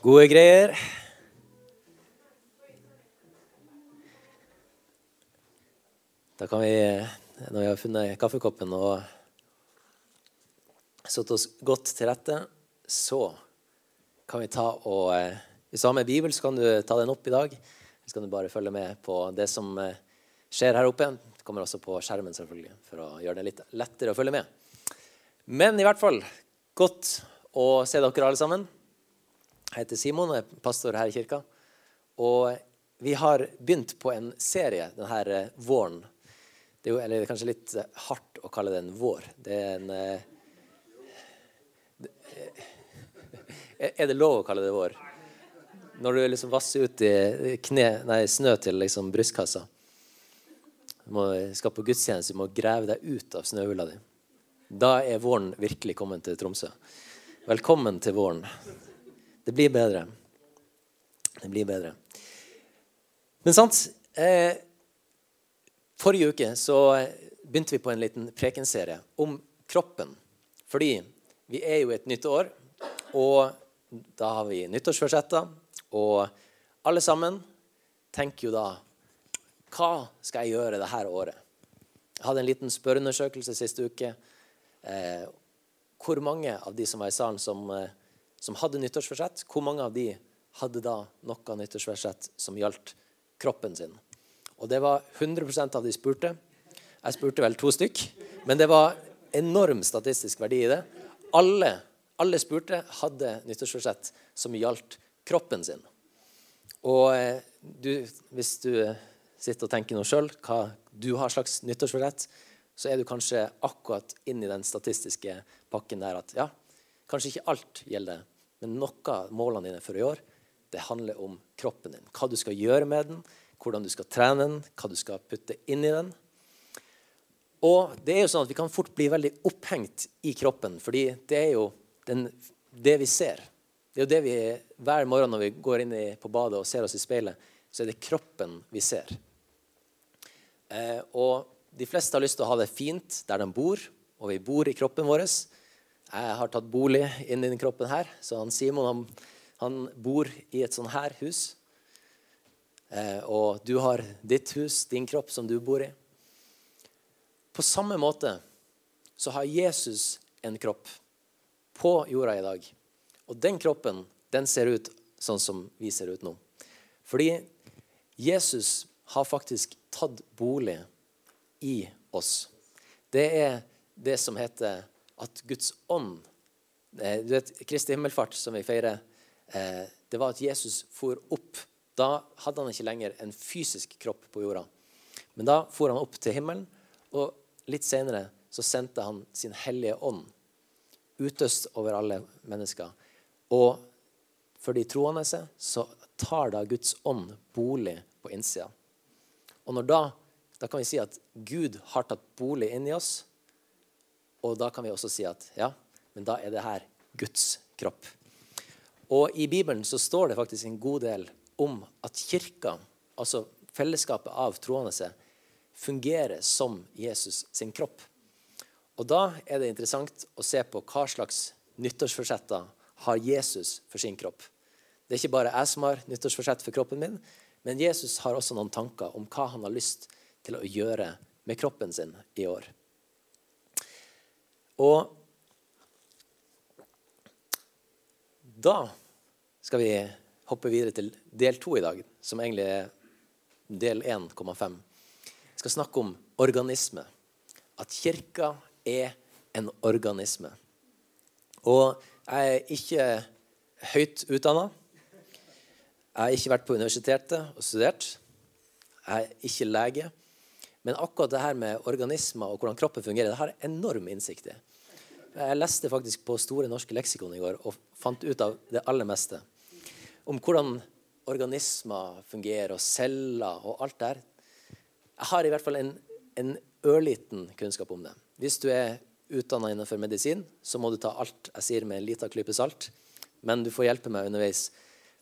Gode greier. Da kan vi, når vi har funnet kaffekoppen og satt oss godt til rette, så kan vi ta og eh, Hvis du har med Bibel, så kan du ta den opp i dag. Så kan du bare følge med på det som eh, skjer her oppe. Det kommer også på skjermen, selvfølgelig, for å gjøre det litt lettere å følge med. Men i hvert fall godt å se dere alle sammen. Jeg heter Simon og er pastor her i kirka. Og vi har begynt på en serie denne eh, våren. Det er jo eller er kanskje litt eh, hardt å kalle det en vår. Det er en eh, Er det lov å kalle det vår? Når du liksom vasser ut i kne, nei, snø til liksom brystkassa. Du må, skal på gudstjeneste, du må grave deg ut av snøhula di. Da er våren virkelig kommet til Tromsø. Velkommen til våren. Det blir bedre. Det blir bedre. Men sant eh, Forrige uke så begynte vi på en liten prekenserie om kroppen. Fordi vi er jo et nytt år, og da har vi nyttårsforsetter. Og alle sammen tenker jo da Hva skal jeg gjøre dette året? Jeg hadde en liten spørreundersøkelse siste uke. Eh, hvor mange av de som var i salen, som, eh, som hadde nyttårsforsett, hvor mange av de hadde da noe nyttårsforsett som gjaldt kroppen sin? Og det var 100% av de spurte. Jeg spurte vel to stykk, men det var enorm statistisk verdi i det. Alle, alle spurte hadde nyttårsforsett som gjaldt kroppen sin. Og eh, du, hvis du sitter og tenker noe sjøl, hva du har slags nyttårsforsett, så er du kanskje akkurat inn i den statistiske pakken der at ja, kanskje ikke alt gjelder, men noe av målene dine for i år, det handler om kroppen din. Hva du skal gjøre med den, hvordan du skal trene den, hva du skal putte inn i den. Og det er jo sånn at Vi kan fort bli veldig opphengt i kroppen, fordi det er jo den, det vi ser. Det er jo det vi Hver morgen når vi går inn i, på badet og ser oss i speilet, så er det kroppen vi ser. Eh, og De fleste har lyst til å ha det fint der de bor, og vi bor i kroppen vår. Jeg har tatt bolig inn i den kroppen her, så han Simon han, han bor i et sånn her hus. Eh, og du har ditt hus, din kropp, som du bor i. På samme måte så har Jesus en kropp på jorda i dag. Og den kroppen den ser ut sånn som vi ser ut nå. Fordi Jesus har faktisk tatt bolig i oss. Det er det som heter at Guds ånd Du vet, Kristi himmelfart, som vi feirer, eh, det var at Jesus for opp da hadde han ikke lenger en fysisk kropp på jorda. Men da for han opp til himmelen, og litt senere så sendte han sin hellige ånd utøst over alle mennesker. Og for de troende så tar da Guds ånd bolig på innsida. Og når da, da kan vi si at Gud har tatt bolig inni oss, og da kan vi også si at ja, men da er det her Guds kropp. Og i Bibelen så står det faktisk en god del om at kirka, altså fellesskapet av troende, fungerer som Jesus sin kropp. Og Da er det interessant å se på hva slags nyttårsforsetter har Jesus for sin kropp. Det er ikke bare jeg som har nyttårsforsett for kroppen min, men Jesus har også noen tanker om hva han har lyst til å gjøre med kroppen sin i år. Og da skal vi hoppe videre til del to i dag, som egentlig er del 1,5. Vi skal snakke om organisme. At kirka er en organisme. Og jeg er ikke høyt utdanna. Jeg har ikke vært på universitetet og studert. Jeg er ikke lege. Men akkurat det her med organismer og hvordan kroppen fungerer, det har jeg enorm innsikt i. Jeg leste faktisk på Store norske leksikon i går og fant ut av det aller meste om hvordan organismer fungerer, og celler og alt der. Jeg har i hvert fall en, en ørliten kunnskap om det. Hvis du er utdanna innenfor medisin, så må du ta alt jeg sier, med en liten klype salt. Men du får hjelpe meg underveis.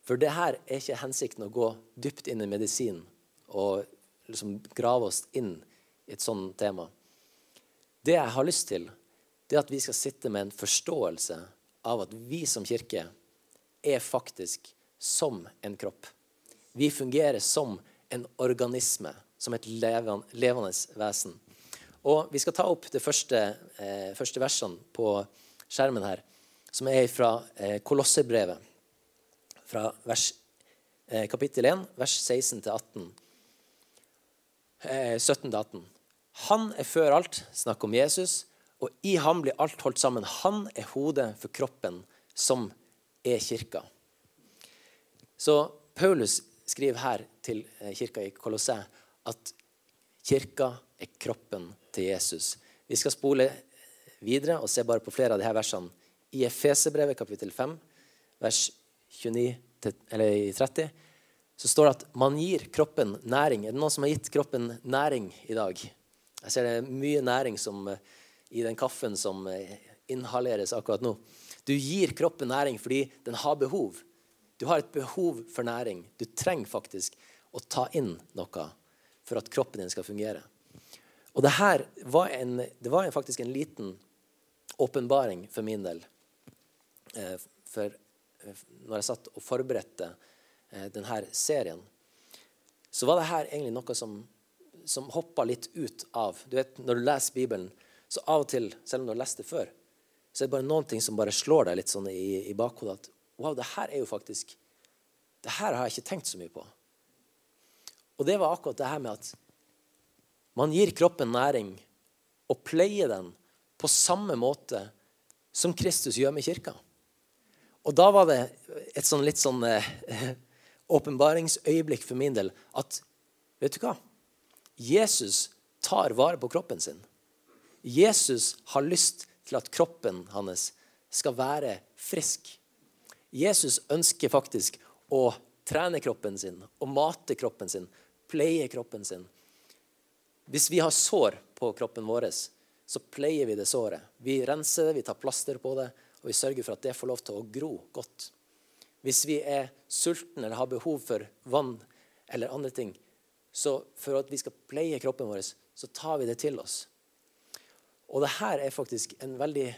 For det her er ikke hensikten å gå dypt inn i medisin og liksom grave oss inn i et sånt tema. Det jeg har lyst til, det at vi skal sitte med en forståelse av at vi som kirke er faktisk som en kropp. Vi fungerer som en organisme, som et levende, vesen. Og Vi skal ta opp de første, eh, første versene på skjermen her, som er fra eh, Kolosserbrevet, fra vers, eh, kapittel 1, vers 16 til 18. Eh, 17 til 18. Han er før alt, snakk om Jesus, og i ham blir alt holdt sammen. Han er hodet for kroppen, som er kirka. Så Paulus skriver her til eh, kirka i Kolosset at kirka er kroppen til Jesus. Vi skal spole videre og se bare på flere av disse versene. I Efesebrevet kapittel 5, vers 29-30, så står det at man gir kroppen næring. Er det noen som har gitt kroppen næring i dag? Jeg ser det er mye næring som, eh, i den kaffen som eh, inhaleres akkurat nå. Du gir kroppen næring fordi den har behov. Du har et behov for næring. Du trenger faktisk å ta inn noe for at kroppen din skal fungere. Og det her var, en, det var faktisk en liten åpenbaring for min del. Eh, for eh, når jeg satt og forberedte denne serien, så var det her egentlig noe som, som hoppa litt ut av Du vet, Når du leser Bibelen, så av og til, selv om du har lest det før, så er det bare noen ting som bare slår deg litt sånn i, i bakhodet. at Wow, det her er jo faktisk Det her har jeg ikke tenkt så mye på. Og det var akkurat det her med at man gir kroppen næring og pleier den på samme måte som Kristus gjør med kirka. Og da var det et sånn litt sånn eh, åpenbaringsøyeblikk for min del at vet du hva? Jesus tar vare på kroppen sin. Jesus har lyst til at kroppen hans skal være frisk. Jesus ønsker faktisk å trene kroppen sin å mate kroppen sin, pleie kroppen sin. Hvis vi har sår på kroppen vår, så pleier vi det såret. Vi renser det, vi tar plaster på det, og vi sørger for at det får lov til å gro godt. Hvis vi er sultne eller har behov for vann eller andre ting, så for at vi skal pleie kroppen vår, så tar vi det til oss. Og det her er faktisk en veldig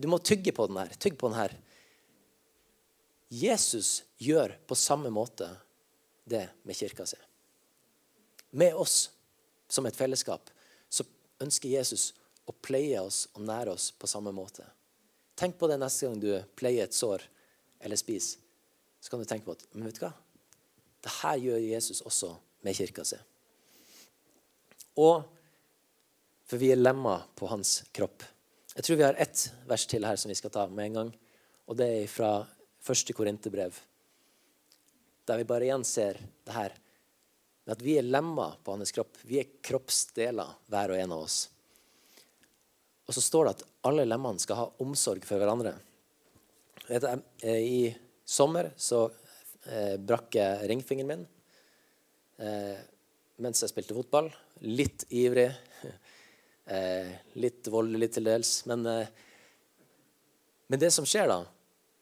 Du må tygge på den her. Tygg på den her. Jesus gjør på samme måte det med kirka si. Med oss som et fellesskap så ønsker Jesus å pleie oss og nære oss på samme måte. Tenk på det neste gang du pleier et sår eller spiser. Så kan du tenke på at men vet du hva? Det her gjør Jesus også med kirka si. Og for vi er lemma på hans kropp. Jeg tror vi har ett vers til her som vi skal ta med en gang. Og det er fra første Korinterbrev, der vi bare igjen ser det her med at vi er lemma på hans kropp. Vi er kroppsdeler, hver og en av oss. Og så står det at alle lemmene skal ha omsorg for hverandre. I sommer så eh, brakk jeg ringfingeren min eh, mens jeg spilte fotball. Litt ivrig. Eh, litt voldelig til dels. Men, men det som skjer da,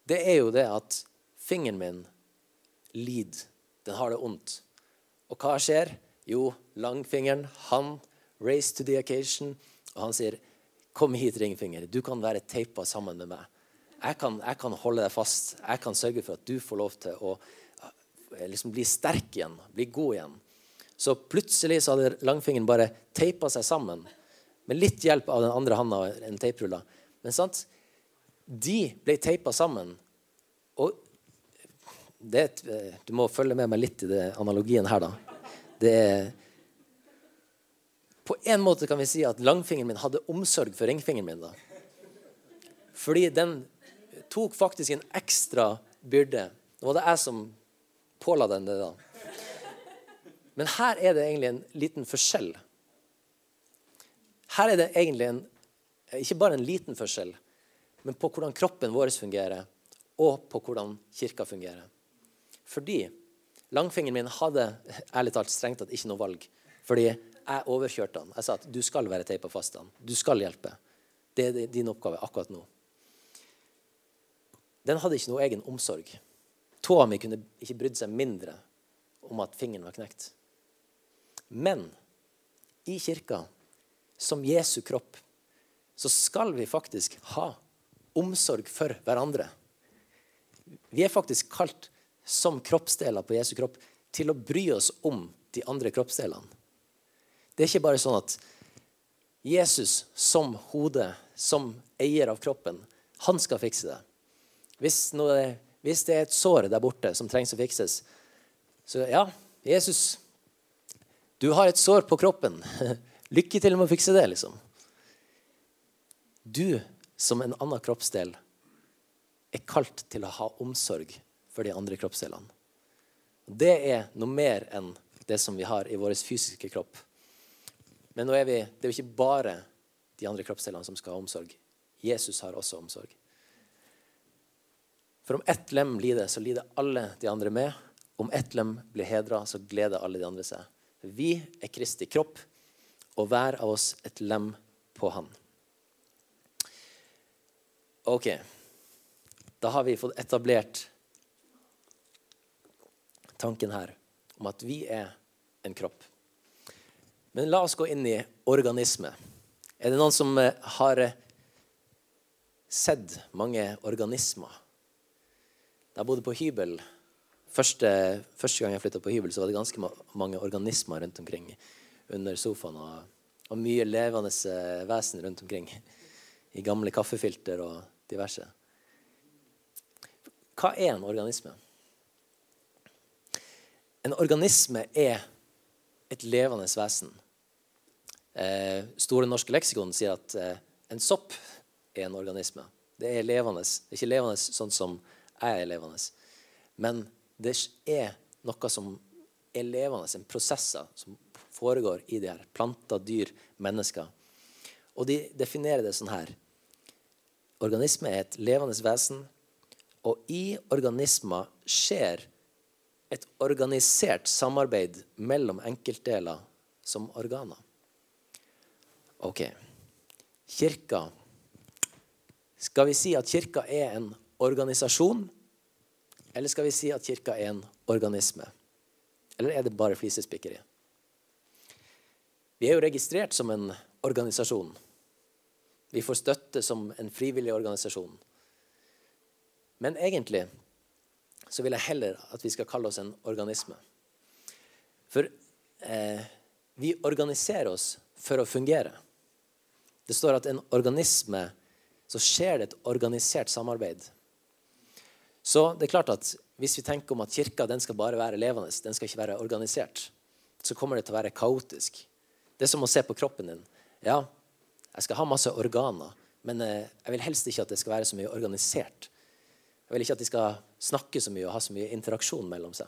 det er jo det at fingeren min lider. Den har det vondt. Og hva skjer? Jo, langfingeren, han race to the occasion, og han sier, 'Kom hit, ringfinger. Du kan være teipa sammen med meg.' Jeg kan, jeg kan, holde deg fast. Jeg kan sørge for at du får lov til å eh, liksom bli sterk igjen, bli god igjen. Så plutselig så hadde langfingeren bare teipa seg sammen, med litt hjelp av den andre handa, en teiprulle. Men sant? De ble teipa sammen. Og det, du må følge med meg litt i det, analogien her, da. Det er På en måte kan vi si at langfingeren min hadde omsorg for ringfingeren min. da. Fordi den tok faktisk en ekstra byrde. Det var det jeg som påla den det. da. Men her er det egentlig en liten forskjell. Her er det egentlig en, ikke bare en liten forskjell, men på hvordan kroppen vår fungerer, og på hvordan kirka fungerer. Fordi langfingeren min hadde ærlig talt strengt tatt ikke noe valg. Fordi jeg overkjørte han. Jeg sa at du skal være teipa fast. han. Du skal hjelpe. Det er din oppgave akkurat nå. Den hadde ikke noe egen omsorg. Tåa mi kunne ikke brydd seg mindre om at fingeren var knekt. Men i kirka, som Jesu kropp, så skal vi faktisk ha omsorg for hverandre. Vi er faktisk kalt som kroppsdeler på Jesu kropp til å bry oss om de andre kroppsdelene. Det er ikke bare sånn at Jesus som hode, som eier av kroppen, han skal fikse det. Hvis, noe, hvis det er et sår der borte som trengs å fikses, så ja, Jesus, du har et sår på kroppen. Lykke til med å fikse det, liksom. Du som en annen kroppsdel er kalt til å ha omsorg for de andre kroppsdelene. Det er noe mer enn det som vi har i vår fysiske kropp. Men nå er vi, det er jo ikke bare de andre kroppsdelene som skal ha omsorg. Jesus har også omsorg. For om ett lem lider, så lider alle de andre med. Om ett lem blir hedra, så gleder alle de andre seg. Vi er Kristi kropp, og hver av oss et lem på Han. Ok, da har vi fått etablert tanken her om at vi er en kropp. Men la oss gå inn i organisme. Er det noen som eh, har eh, sett mange organismer? Da jeg bodde på hybel, første, første gang jeg flytta på hybel, så var det ganske mange organismer rundt omkring under sofaen. Og, og mye levende eh, vesen rundt omkring. I gamle kaffefilter og diverse. Hva er en organisme? En organisme er et levende vesen. Eh, Store norske leksikon sier at eh, en sopp er en organisme. Det er levende. Det er ikke levende sånn som jeg er levende. Men det er noe som er levende, en prosesser som foregår i de her planter, dyr, mennesker. Og de definerer det sånn her. Organisme er et levende vesen, og i organismer skjer et organisert samarbeid mellom enkeltdeler som organer. Ok. Kirka Skal vi si at kirka er en organisasjon, eller skal vi si at kirka er en organisme? Eller er det bare flisespikkeri? Vi er jo registrert som en organisasjon. Vi får støtte som en frivillig organisasjon. Men egentlig så vil jeg heller at vi skal kalle oss en organisme. For eh, vi organiserer oss for å fungere. Det står at en organisme så skjer det et organisert samarbeid. Så det er klart at hvis vi tenker om at kirka den skal bare være levende, den skal ikke være organisert, så kommer det til å være kaotisk. Det er som å se på kroppen din. Ja, jeg skal ha masse organer, men eh, jeg vil helst ikke at det skal være så mye organisert. Jeg vil ikke at de skal snakke så mye og ha så mye interaksjon mellom seg.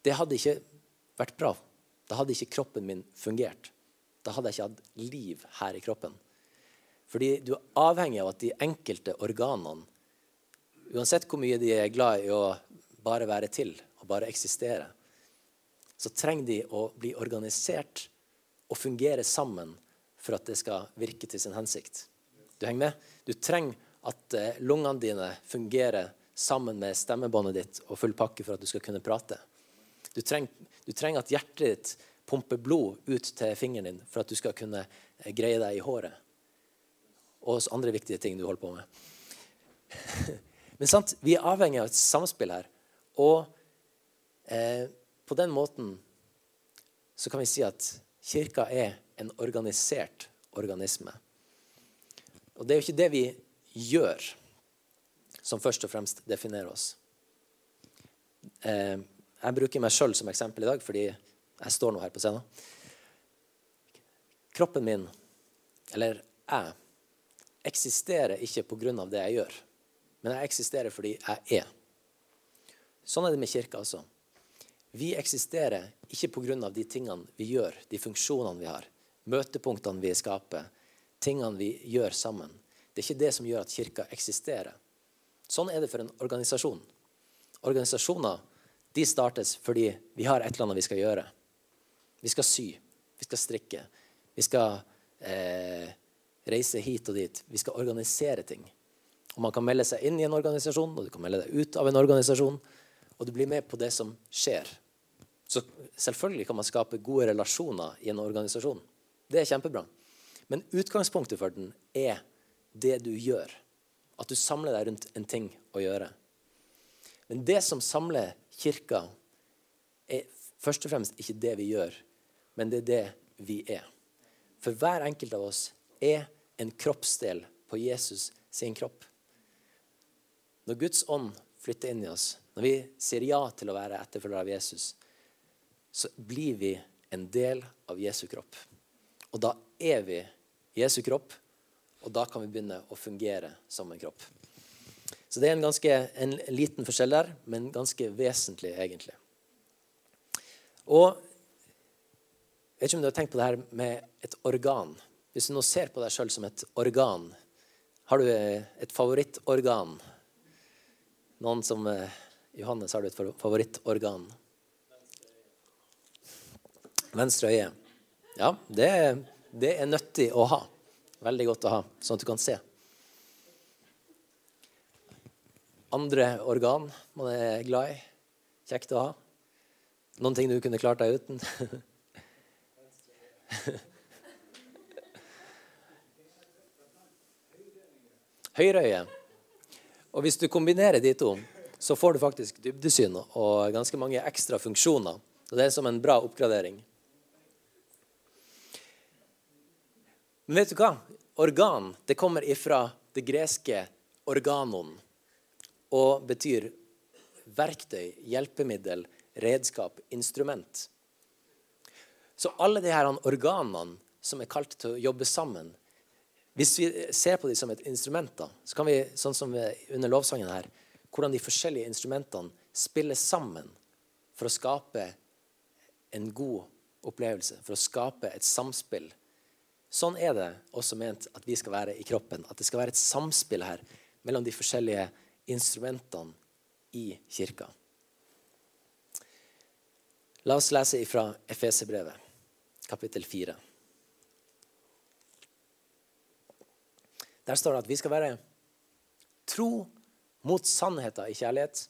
Det hadde ikke vært bra. Da hadde ikke kroppen min fungert. Da hadde jeg ikke hatt liv her i kroppen. Fordi du er avhengig av at de enkelte organene, uansett hvor mye de er glad i å bare være til og bare eksistere, så trenger de å bli organisert og fungere sammen for at det skal virke til sin hensikt. Du henger med? Du trenger at eh, lungene dine fungerer sammen med stemmebåndet ditt og full pakke for at du skal kunne prate. Du trenger, du trenger at hjertet ditt pumper blod ut til fingeren din for at du skal kunne eh, greie deg i håret. Og andre viktige ting du holder på med. Men sant, vi er avhengig av et samspill her. Og eh, på den måten så kan vi si at kirka er en organisert organisme. Og det er jo ikke det vi gjør, som først og fremst definerer oss. Eh, jeg bruker meg sjøl som eksempel i dag fordi jeg står nå her på scenen. Kroppen min, eller jeg, eksisterer ikke pga. det jeg gjør, men jeg eksisterer fordi jeg er. Sånn er det med kirka også. Vi eksisterer ikke pga. de tingene vi gjør, de funksjonene vi har, møtepunktene vi skaper, tingene vi gjør sammen. Det er ikke det som gjør at kirka eksisterer. Sånn er det for en organisasjon. Organisasjoner de startes fordi vi har et eller annet vi skal gjøre. Vi skal sy, vi skal strikke, vi skal eh, reise hit og dit. Vi skal organisere ting. Og Man kan melde seg inn i en organisasjon, og du kan melde deg ut av en organisasjon. Og du blir med på det som skjer. Så selvfølgelig kan man skape gode relasjoner i en organisasjon. Det er kjempebra. Men utgangspunktet for den er det du gjør. At du samler deg rundt en ting å gjøre. Men det som samler kirka, er først og fremst ikke det vi gjør, men det er det vi er. For hver enkelt av oss er en kroppsdel på Jesus sin kropp. Når Guds ånd flytter inn i oss, når vi sier ja til å være etterfølgere av Jesus, så blir vi en del av Jesu kropp. Og da er vi Jesu kropp, og da kan vi begynne å fungere som en kropp. Så det er en ganske en liten forskjell der, men ganske vesentlig, egentlig. Og jeg vet ikke om du har tenkt på det her med et organ. Hvis du nå ser på deg sjøl som et organ, har du et favorittorgan? Noen som eh, Johannes, har du et favorittorgan? Venstre øye. Ja, det, det er nyttig å ha. Veldig godt å ha, sånn at du kan se. Andre organ man er glad i. Kjekt å ha. Noen ting du kunne klart deg uten. Høyreøye. Og hvis du kombinerer de to, så får du faktisk dybdesyn og ganske mange ekstra funksjoner. Og det er som en bra oppgradering. Men vet du hva? Organ det kommer ifra det greske organon og betyr verktøy, hjelpemiddel, redskap, instrument. Så alle de her organene som er kalt til å jobbe sammen Hvis vi ser på dem som et instrument, da, så kan vi, sånn som under lovsangen her, hvordan de forskjellige instrumentene spiller sammen for å skape en god opplevelse, for å skape et samspill. Sånn er det også ment at vi skal være i kroppen. At det skal være et samspill her mellom de forskjellige instrumentene i kirka. La oss lese ifra Efeserbrevet kapittel 4. Der står det at vi skal være tro mot sannheten i kjærlighet,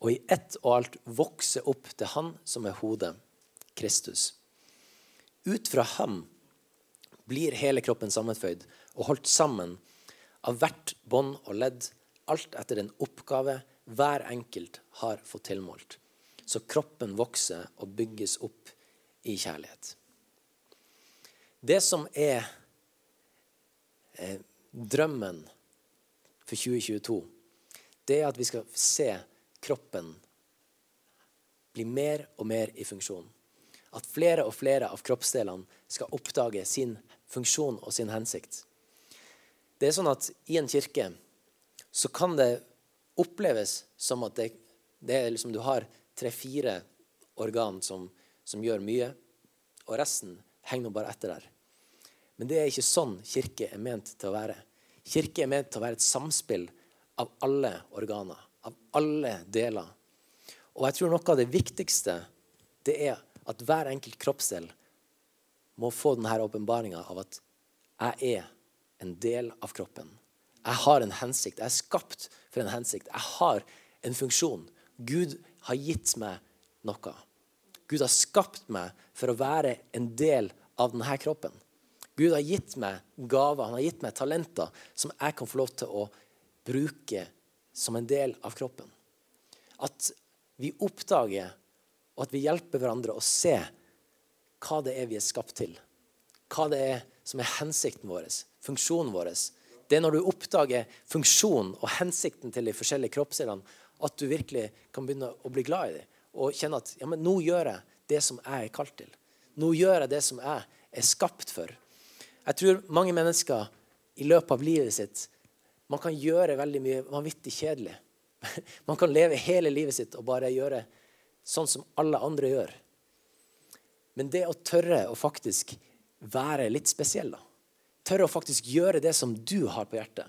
og i ett og alt vokse opp til Han som er hodet, Kristus. Ut fra ham blir hele kroppen sammenføyd og holdt sammen av hvert bånd og ledd, alt etter den oppgave hver enkelt har fått tilmålt. Så kroppen vokser og bygges opp i kjærlighet. Det som er eh, drømmen for 2022, det er at vi skal se kroppen bli mer og mer i funksjon. At flere og flere av kroppsdelene skal oppdage sin funksjon og sin hensikt. Det er sånn at i en kirke så kan det oppleves som at det, det er liksom du har tre-fire organ som, som gjør mye, og resten henger nå bare etter der. Men det er ikke sånn kirke er ment til å være. Kirke er ment til å være et samspill av alle organer, av alle deler. Og jeg tror noe av det viktigste det er at hver enkelt kroppsdel må få denne åpenbaringa av at jeg er en del av kroppen. Jeg har en hensikt. Jeg er skapt for en hensikt. Jeg har en funksjon. Gud har gitt meg noe. Gud har skapt meg for å være en del av denne kroppen. Gud har gitt meg gaver, han har gitt meg talenter som jeg kan få lov til å bruke som en del av kroppen. At vi oppdager og at vi hjelper hverandre å se hva det er vi er skapt til. Hva det er som er hensikten vår, funksjonen vår. Det er når du oppdager funksjonen og hensikten til de forskjellige kroppsdelene, at du virkelig kan begynne å bli glad i dem. Og kjenne at ja, men nå gjør jeg det som jeg er kalt til. Nå gjør jeg det som jeg er skapt for. Jeg tror mange mennesker i løpet av livet sitt man kan gjøre veldig mye vanvittig kjedelig. Man kan leve hele livet sitt og bare gjøre sånn som alle andre gjør. Men det å tørre å faktisk være litt spesiell, da. Tørre å faktisk gjøre det som du har på hjertet.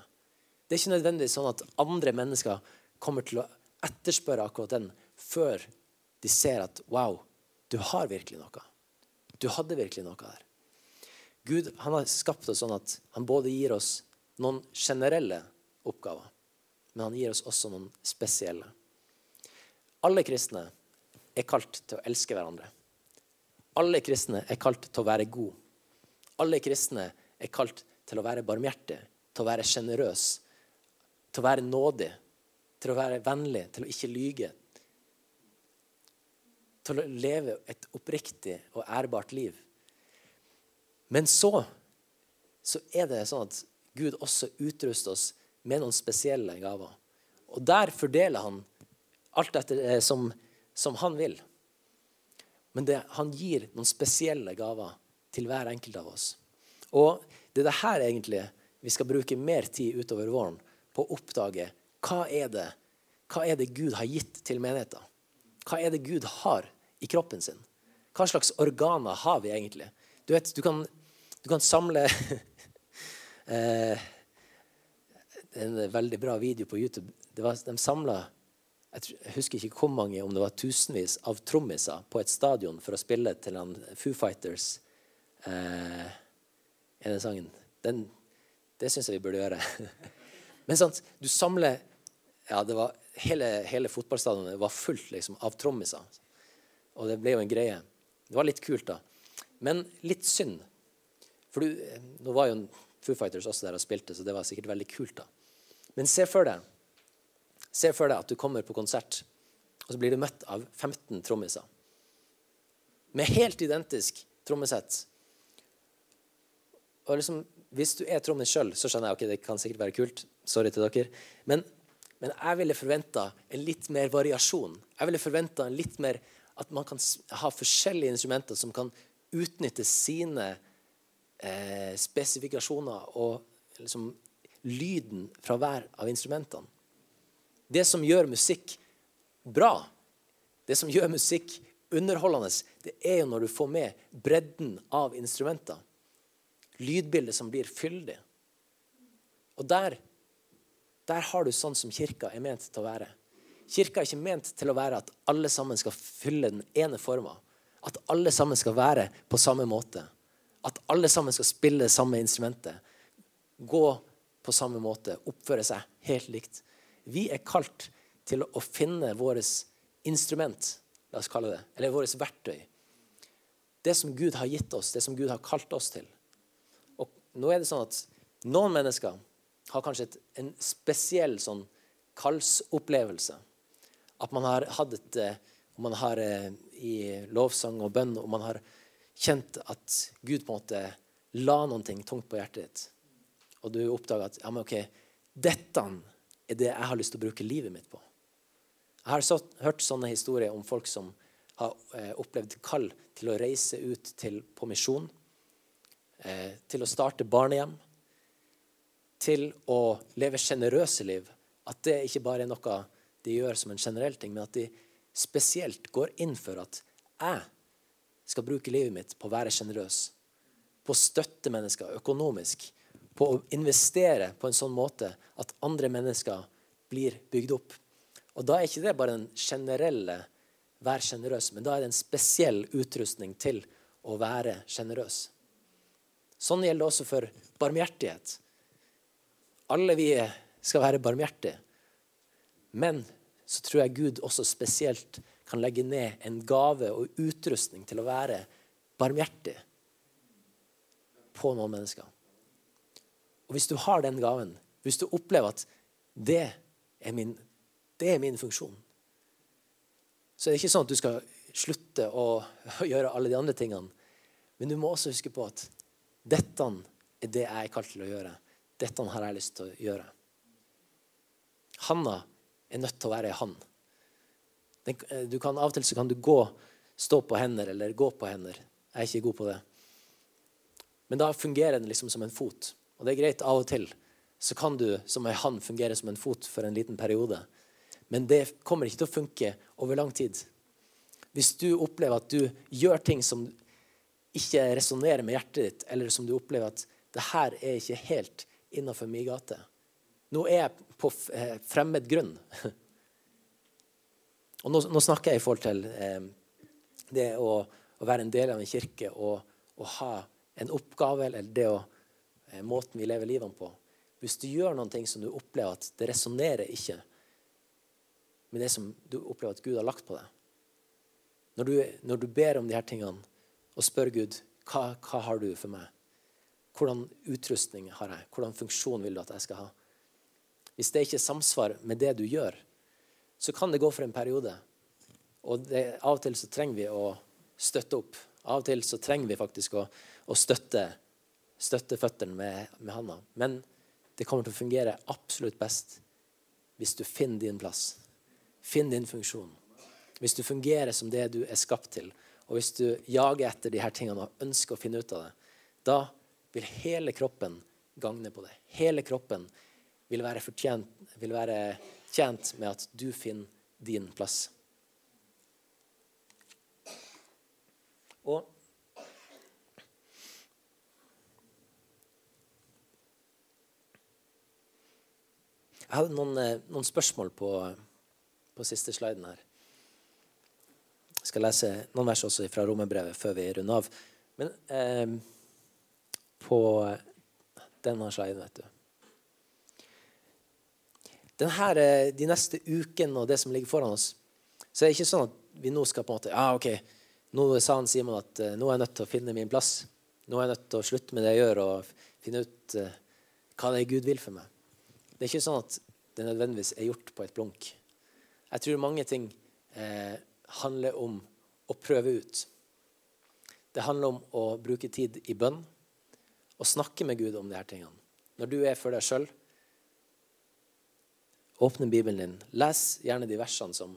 Det er ikke nødvendigvis sånn at andre mennesker kommer til å etterspørre akkurat den før de ser at wow, du har virkelig noe. Du hadde virkelig noe der. Gud han har skapt oss sånn at han både gir oss noen generelle oppgaver, men han gir oss også noen spesielle. Alle kristne er kalt til å elske hverandre. Alle kristne er kalt til å være god. Alle kristne er kalt til å være barmhjertig, til å være sjenerøs, til å være nådig. til å være vennlig, til å ikke lyge. Til å leve et oppriktig og ærbart liv. Men så, så er det sånn at Gud også utruster oss med noen spesielle gaver. Og der fordeler han alt etter eh, som, som han vil. Men det, han gir noen spesielle gaver til hver enkelt av oss. Og det er det her egentlig vi skal bruke mer tid utover våren på å oppdage hva er det, hva er det Gud har gitt til menigheten. Hva er det Gud har i kroppen sin? Hva slags organer har vi egentlig? Du vet, du kan, du kan samle eh, En veldig bra video på YouTube. Var, de samla jeg husker ikke hvor mange, om det var tusenvis av trommiser på et stadion for å spille til han Foo Fighters eh, ene sangen. Den, det syns jeg vi burde gjøre. Men sant, du samler ja, det var, Hele, hele fotballstadionet var fullt liksom, av trommiser. Og det ble jo en greie. Det var litt kult, da. Men litt synd. For du, nå var jo Foo Fighters også der og spilte, så det var sikkert veldig kult. da. Men se for deg Se for deg at du kommer på konsert, og så blir du møtt av 15 trommiser. Med helt identisk trommesett. Og liksom, Hvis du er trommis sjøl, så skjønner jeg ok, det kan sikkert være kult. Sorry til dere. Men, men jeg ville forventa en litt mer variasjon. Jeg ville forventa litt mer at man kan ha forskjellige instrumenter som kan utnytte sine eh, spesifikasjoner og liksom, lyden fra hver av instrumentene. Det som gjør musikk bra, det som gjør musikk underholdende, det er jo når du får med bredden av instrumenter. Lydbildet som blir fyldig. Og der, der har du sånn som kirka er ment til å være. Kirka er ikke ment til å være at alle sammen skal fylle den ene forma. At alle sammen skal være på samme måte. At alle sammen skal spille det samme instrumentet. Gå på samme måte. Oppføre seg helt likt. Vi er kalt til å finne vårt instrument, la oss kalle det, eller vårt verktøy. Det som Gud har gitt oss, det som Gud har kalt oss til. Og nå er det sånn at Noen mennesker har kanskje et, en spesiell sånn kallsopplevelse. At man har hatt et Om man har eh, i lovsang og bønn og man har kjent at Gud på en måte la ting tungt på hjertet ditt. Og du oppdager at ja, men ok, dette er det jeg har lyst til å bruke livet mitt på. Jeg har så, hørt sånne historier om folk som har eh, opplevd kall til å reise ut til, på misjon, eh, til å starte barnehjem, til å leve sjenerøse liv. At det ikke bare er noe de gjør som en generell ting, men at de spesielt går inn for at jeg skal bruke livet mitt på å være sjenerøs, på å støtte mennesker økonomisk, på å investere på en sånn måte at andre mennesker blir bygd opp. Og Da er ikke det bare den generelle 'vær sjenerøs', men da er det en spesiell utrustning til å være sjenerøs. Sånn gjelder det også for barmhjertighet. Alle vi skal være barmhjertige. Men så tror jeg Gud også spesielt kan legge ned en gave og utrustning til å være barmhjertig på noen mennesker. Og Hvis du har den gaven, hvis du opplever at det er min, det er min funksjon, så er det ikke sånn at du skal slutte å, gjøre alle de andre tingene. Men du må også huske på at dette er det jeg er kalt til å gjøre. Dette har jeg lyst til å gjøre. Hanna er nødt til å være han. Du kan, av og til så kan du gå, stå på hender eller gå på hender. Jeg er ikke god på det. Men da fungerer den liksom som en fot. Og det er greit av og til. Så kan du som ei hand fungere som en fot for en liten periode. Men det kommer ikke til å funke over lang tid. Hvis du opplever at du gjør ting som ikke resonnerer med hjertet ditt, eller som du opplever at det her er ikke helt innafor min gate Nå er jeg på eh, fremmed grunn. Og nå, nå, snakker jeg i forhold til eh, det å, å, være en del av en kirke og å ha en oppgave, eller det å måten vi lever livene på. Hvis du gjør noen ting som du opplever at det resonnerer ikke med det som du opplever at Gud har lagt på deg Når du, når du ber om de her tingene og spør Gud hva, hva har du for meg, hvordan utrustning har jeg, hvordan funksjon vil du at jeg skal ha Hvis det ikke er samsvar med det du gjør, så kan det gå for en periode. Og det, av og til så trenger vi å støtte opp. Av og til så trenger vi faktisk å, å støtte, støtte føttene med, med handa. Men det kommer til å fungere absolutt best hvis du finner din plass. Finn din funksjon. Hvis du fungerer som det du er skapt til, og hvis du jager etter de her tingene og ønsker å finne ut av det, da vil hele kroppen gagne på det. Hele kroppen vil være, fortjent, vil være tjent med at du finner din plass. Og Jeg hadde noen, eh, noen spørsmål på, på, siste sliden her. Jeg skal lese noen vers også fra romerbrevet før vi runder av. Men eh, på denne sliden, vet du denne, eh, De neste ukene og det som ligger foran oss, så er det ikke sånn at vi nå skal på en måte Ja, OK, nå sa han Simon at uh, nå er jeg nødt til å finne min plass. Nå er jeg nødt til å slutte med det jeg gjør, og finne ut hva det er Gud vil for meg. Det er ikke sånn at det nødvendigvis er gjort på et blunk. Jeg tror mange ting eh, handler om å prøve ut. Det handler om å bruke tid i bønn og snakke med Gud om de her tingene. Når du er for deg sjøl, åpne Bibelen din. Les gjerne de versene som,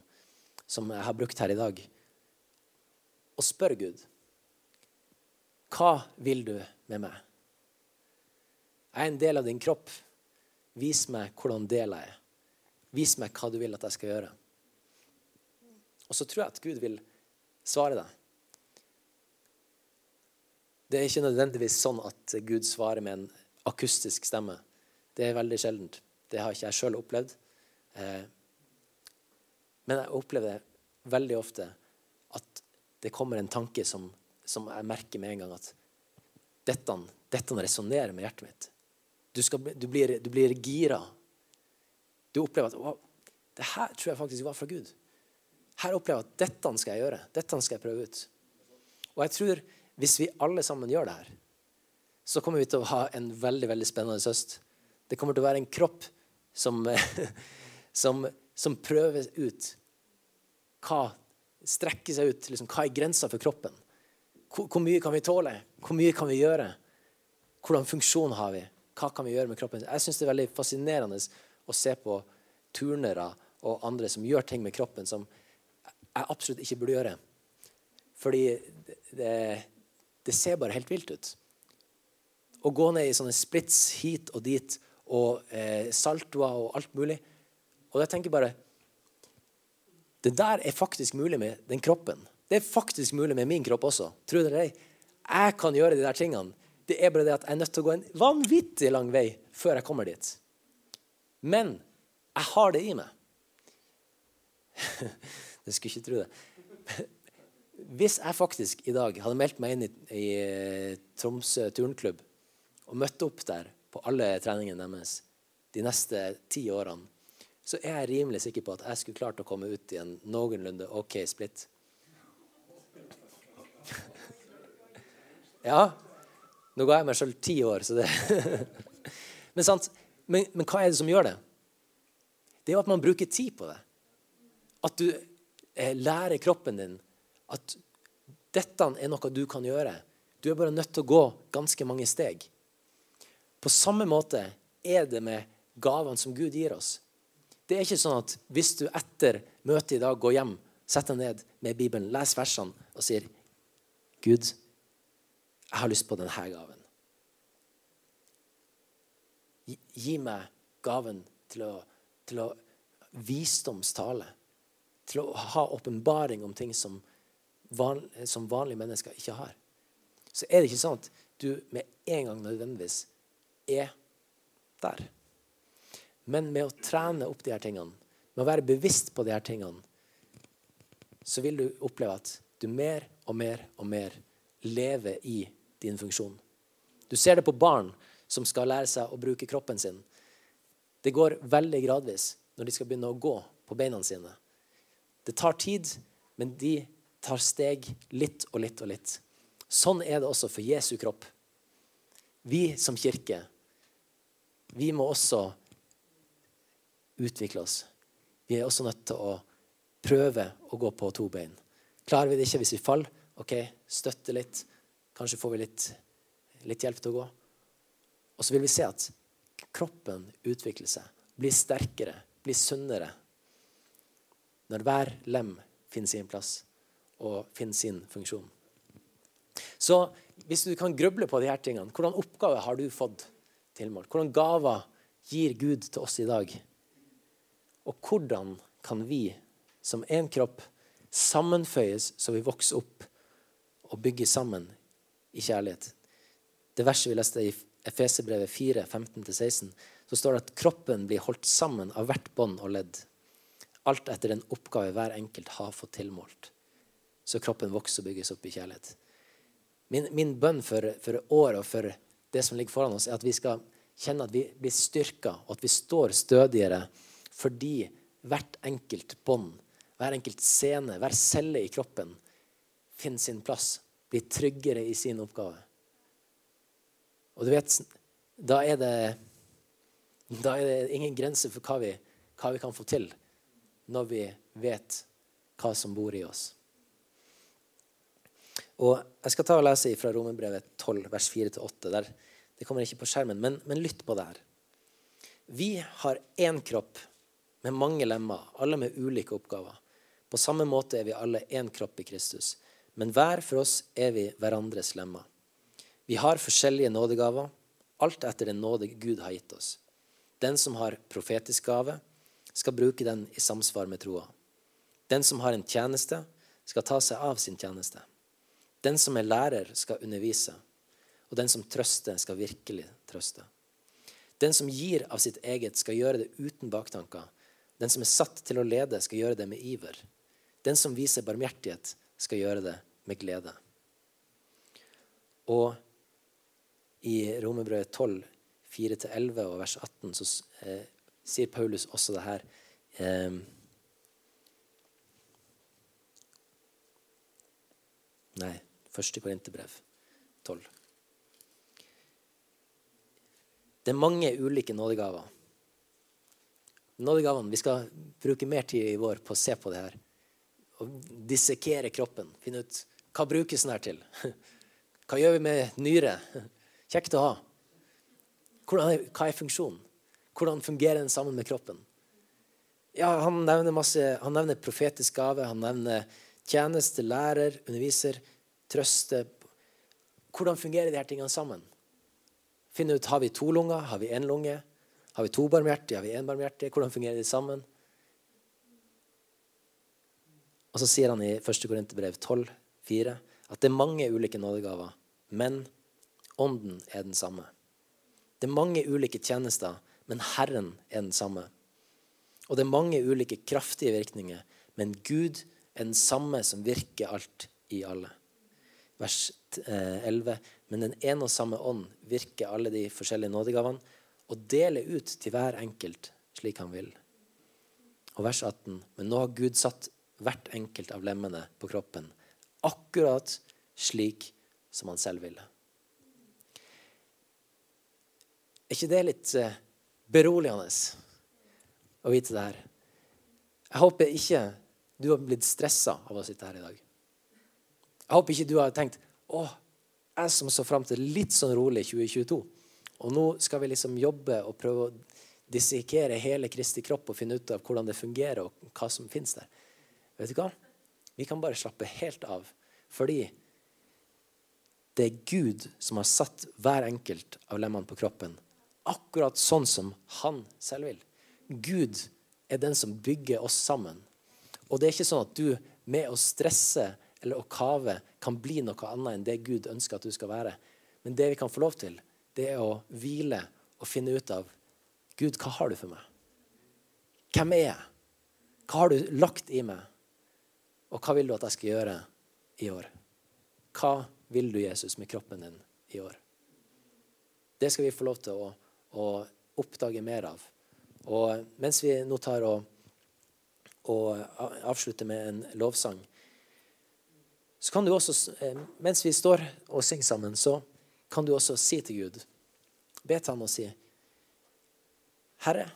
som jeg har brukt her i dag. Og spør Gud. Hva vil du med meg? Jeg er en del av din kropp. Vis meg hvordan del jeg er. Vis meg hva du vil at jeg skal gjøre. Og så tror jeg at Gud vil svare deg. Det er ikke nødvendigvis sånn at Gud svarer med en akustisk stemme. Det er veldig sjeldent. Det har ikke jeg sjøl opplevd. Eh, men jeg opplever veldig ofte at det kommer en tanke som, som jeg merker med en gang at dette, dette resonnerer med hjertet mitt. Du, skal, du, blir, du blir gira. Du opplever at det her tror jeg faktisk var fra Gud. Her opplever jeg at dette skal jeg gjøre. Dette skal jeg prøve ut. Og jeg tror hvis vi alle sammen gjør det her, så kommer vi til å ha en veldig veldig spennende høst. Det kommer til å være en kropp som som, som prøver ut hva strekker seg ut. Liksom, hva er grensa for kroppen? Hvor, hvor, mye kan vi tåle? Hvor mye kan vi gjøre? Hvordan funksjon har vi? Hva kan vi gjøre med kroppen? Jeg syns det er veldig fascinerende å se på turnere og andre som gjør ting med kroppen som jeg absolutt ikke burde gjøre. Fordi det, det, det ser bare helt vilt ut. Å gå ned i sånne splits hit og dit og eh, saltoer og alt mulig og jeg tenker bare Det der er faktisk mulig med den kroppen. Det er faktisk mulig med min kropp også. Tro det eller ei. Jeg kan gjøre de der tingene. Det er bare det at jeg er nødt til å gå en vanvittig lang vei før jeg kommer dit. Men jeg har det i meg. Du skulle ikke tro det. Hvis jeg faktisk i dag hadde meldt meg inn i, i eh, Tromsø turnklubb og møtt opp der på alle treningene deres de neste ti årene så er jeg rimelig sikker på at jeg skulle klart å komme ut i en noenlunde OK split. ja. Nå ga jeg meg sjøl ti år, så det men, men, men, hva er det som gjør det? Det er jo at man bruker tid på det. At du eh, lærer kroppen din at dette er noe du kan gjøre. Du er bare nødt til å gå ganske mange steg. På samme måte er det med gavene som Gud gir oss. Det er ikke sånn at hvis du etter møtet i dag går hjem, setter deg ned med Bibelen, leser versene og sier Gud, jeg har lyst på denne gaven. Gi, gi meg gaven til å, til å visdomstale. Til å ha åpenbaring om ting som, van, som vanlige mennesker ikke har. Så er det ikke sånn at du med en gang nødvendigvis er der. Men med å trene opp de her tingene, med å være bevisst på de her tingene, så vil du oppleve at du mer og mer og mer lever i din funksjon. Du ser det på barn som skal lære seg å bruke kroppen sin. Det går veldig gradvis når de skal begynne å gå på beina sine. Det tar tid, men de tar steg litt og litt og litt. Sånn er det også for Jesu kropp. Vi som kirke, vi må også utvikle oss. Vi er også nødt til å prøve å gå på to bein. Klarer vi det ikke hvis vi faller, ok, støtte litt. Kanskje får vi litt, litt hjelp til å gå. Og så vil vi se at kroppen utvikler seg, blir sterkere, blir sunnere. Når hver lem finner sin plass og finner sin funksjon. Så hvis du kan gruble på de her tingene, hvordan oppgave har du fått tilmålt? Hvordan gaver gir Gud til oss i dag? Og hvordan kan vi som én kropp sammenføyes så vi vokser opp og bygge sammen i kjærlighet? Det verset vi leste i Efesebrevet 4, 15-16, så står det at kroppen blir holdt sammen av hvert bånd og ledd. Alt etter den oppgave hver enkelt har fått tilmålt. Så kroppen vokser og bygges opp i kjærlighet. Min, min bønn for, for året og for det som ligger foran oss, er at vi skal kjenne at vi blir styrka, og at vi står stødigere fordi hvert enkelt bånd, hver enkelt scene, hver celle i kroppen finner sin plass, bli tryggere i sin oppgave. Og du vet, da er det, da er det ingen grense for hva vi, hva vi kan få til når vi vet hva som bor i oss. Og Jeg skal ta og lese fra Romerbrevet 12, vers 4-8. Det kommer ikke på skjermen, men, men lytt på det her. Vi har én kropp med mange lemmer, alle med ulike oppgaver. På samme måte er vi alle én kropp i Kristus. Men hver for oss er vi hverandres lemmer. Vi har forskjellige nådegaver, alt etter den nåde Gud har gitt oss. Den som har profetisk gave, skal bruke den i samsvar med troa. Den som har en tjeneste, skal ta seg av sin tjeneste. Den som er lærer, skal undervise. Og den som trøster, skal virkelig trøste. Den som gir av sitt eget, skal gjøre det uten baktanker. Den som er satt til å lede, skal gjøre det med iver. Den som viser barmhjertighet, skal gjøre det med glede. Og i Romerbrevet 12, 4-11 og vers 18 så eh, sier Paulus også det her. Eh, nei, første Korinterbrev 12. Det er mange ulike nådegaver. Nådegavene, Vi skal bruke mer tid i vår på å se på det her. Og dissekere kroppen. Finne ut hva brukes den her til. Hva gjør vi med nyre? Kjekt å ha. Hvordan, hva er funksjonen? Hvordan fungerer den sammen med kroppen? Ja, Han nevner masse, han nevner profetisk gave, han nevner tjeneste, lærer, underviser, trøste. Hvordan fungerer de her tingene sammen? Finne ut har vi to lunger, har vi én lunge. Har vi to barmhjertige? Har vi én barmhjertig? Hvordan fungerer de sammen? Og så sier han i 1. Korinterbrev 12, 4, at det er mange ulike nådegaver, men ånden er den samme. Det er mange ulike tjenester, men Herren er den samme. Og det er mange ulike kraftige virkninger, men Gud er den samme som virker alt i alle. Vers 11. Eh, men den ene og samme ånd virker alle de forskjellige nådegavene og deler ut til hver enkelt slik han vil. Og vers 18. Men nå har Gud satt hvert enkelt av lemmene på kroppen akkurat slik som han selv ville. Er ikke det litt eh, beroligende å vite det her? Jeg håper ikke du har blitt stressa av å sitte her i dag. Jeg håper ikke du har tenkt å, jeg som så fram til litt sånn rolig 2022. Og nå skal vi liksom jobbe og prøve å dissekere hele Kristi kropp og finne ut av hvordan det fungerer, og hva som finnes der. Vet du hva? Vi kan bare slappe helt av. Fordi det er Gud som har satt hver enkelt av lemmene på kroppen akkurat sånn som han selv vil. Gud er den som bygger oss sammen. Og det er ikke sånn at du med å stresse eller å kave kan bli noe annet enn det Gud ønsker at du skal være. Men det vi kan få lov til, det er å hvile og finne ut av Gud, hva har du for meg? Hvem er jeg? Hva har du lagt i meg? Og hva vil du at jeg skal gjøre i år? Hva vil du, Jesus, med kroppen din i år? Det skal vi få lov til å, å oppdage mer av. Og mens vi nå tar og, og avslutter med en lovsang, så kan du også, eh, mens vi står og synger sammen, så kan du også si til Gud Be til ham og si Herre,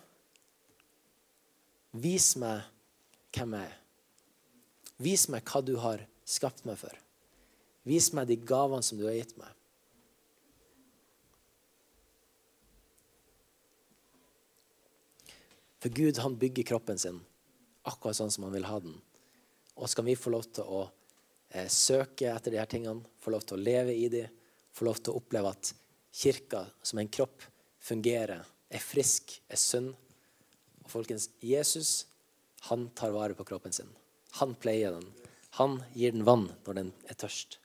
Vis meg hvem jeg er. Vis meg hva du har skapt meg for. Vis meg de gavene som du har gitt meg. For Gud han bygger kroppen sin akkurat sånn som han vil ha den. Og skal vi få lov til å eh, søke etter de her tingene, få lov til å leve i de, få lov til å oppleve at kirka som en kropp fungerer, er frisk, er sunn. Og folkens, Jesus han tar vare på kroppen sin. Han pleier den. Han gir den vann når den er tørst.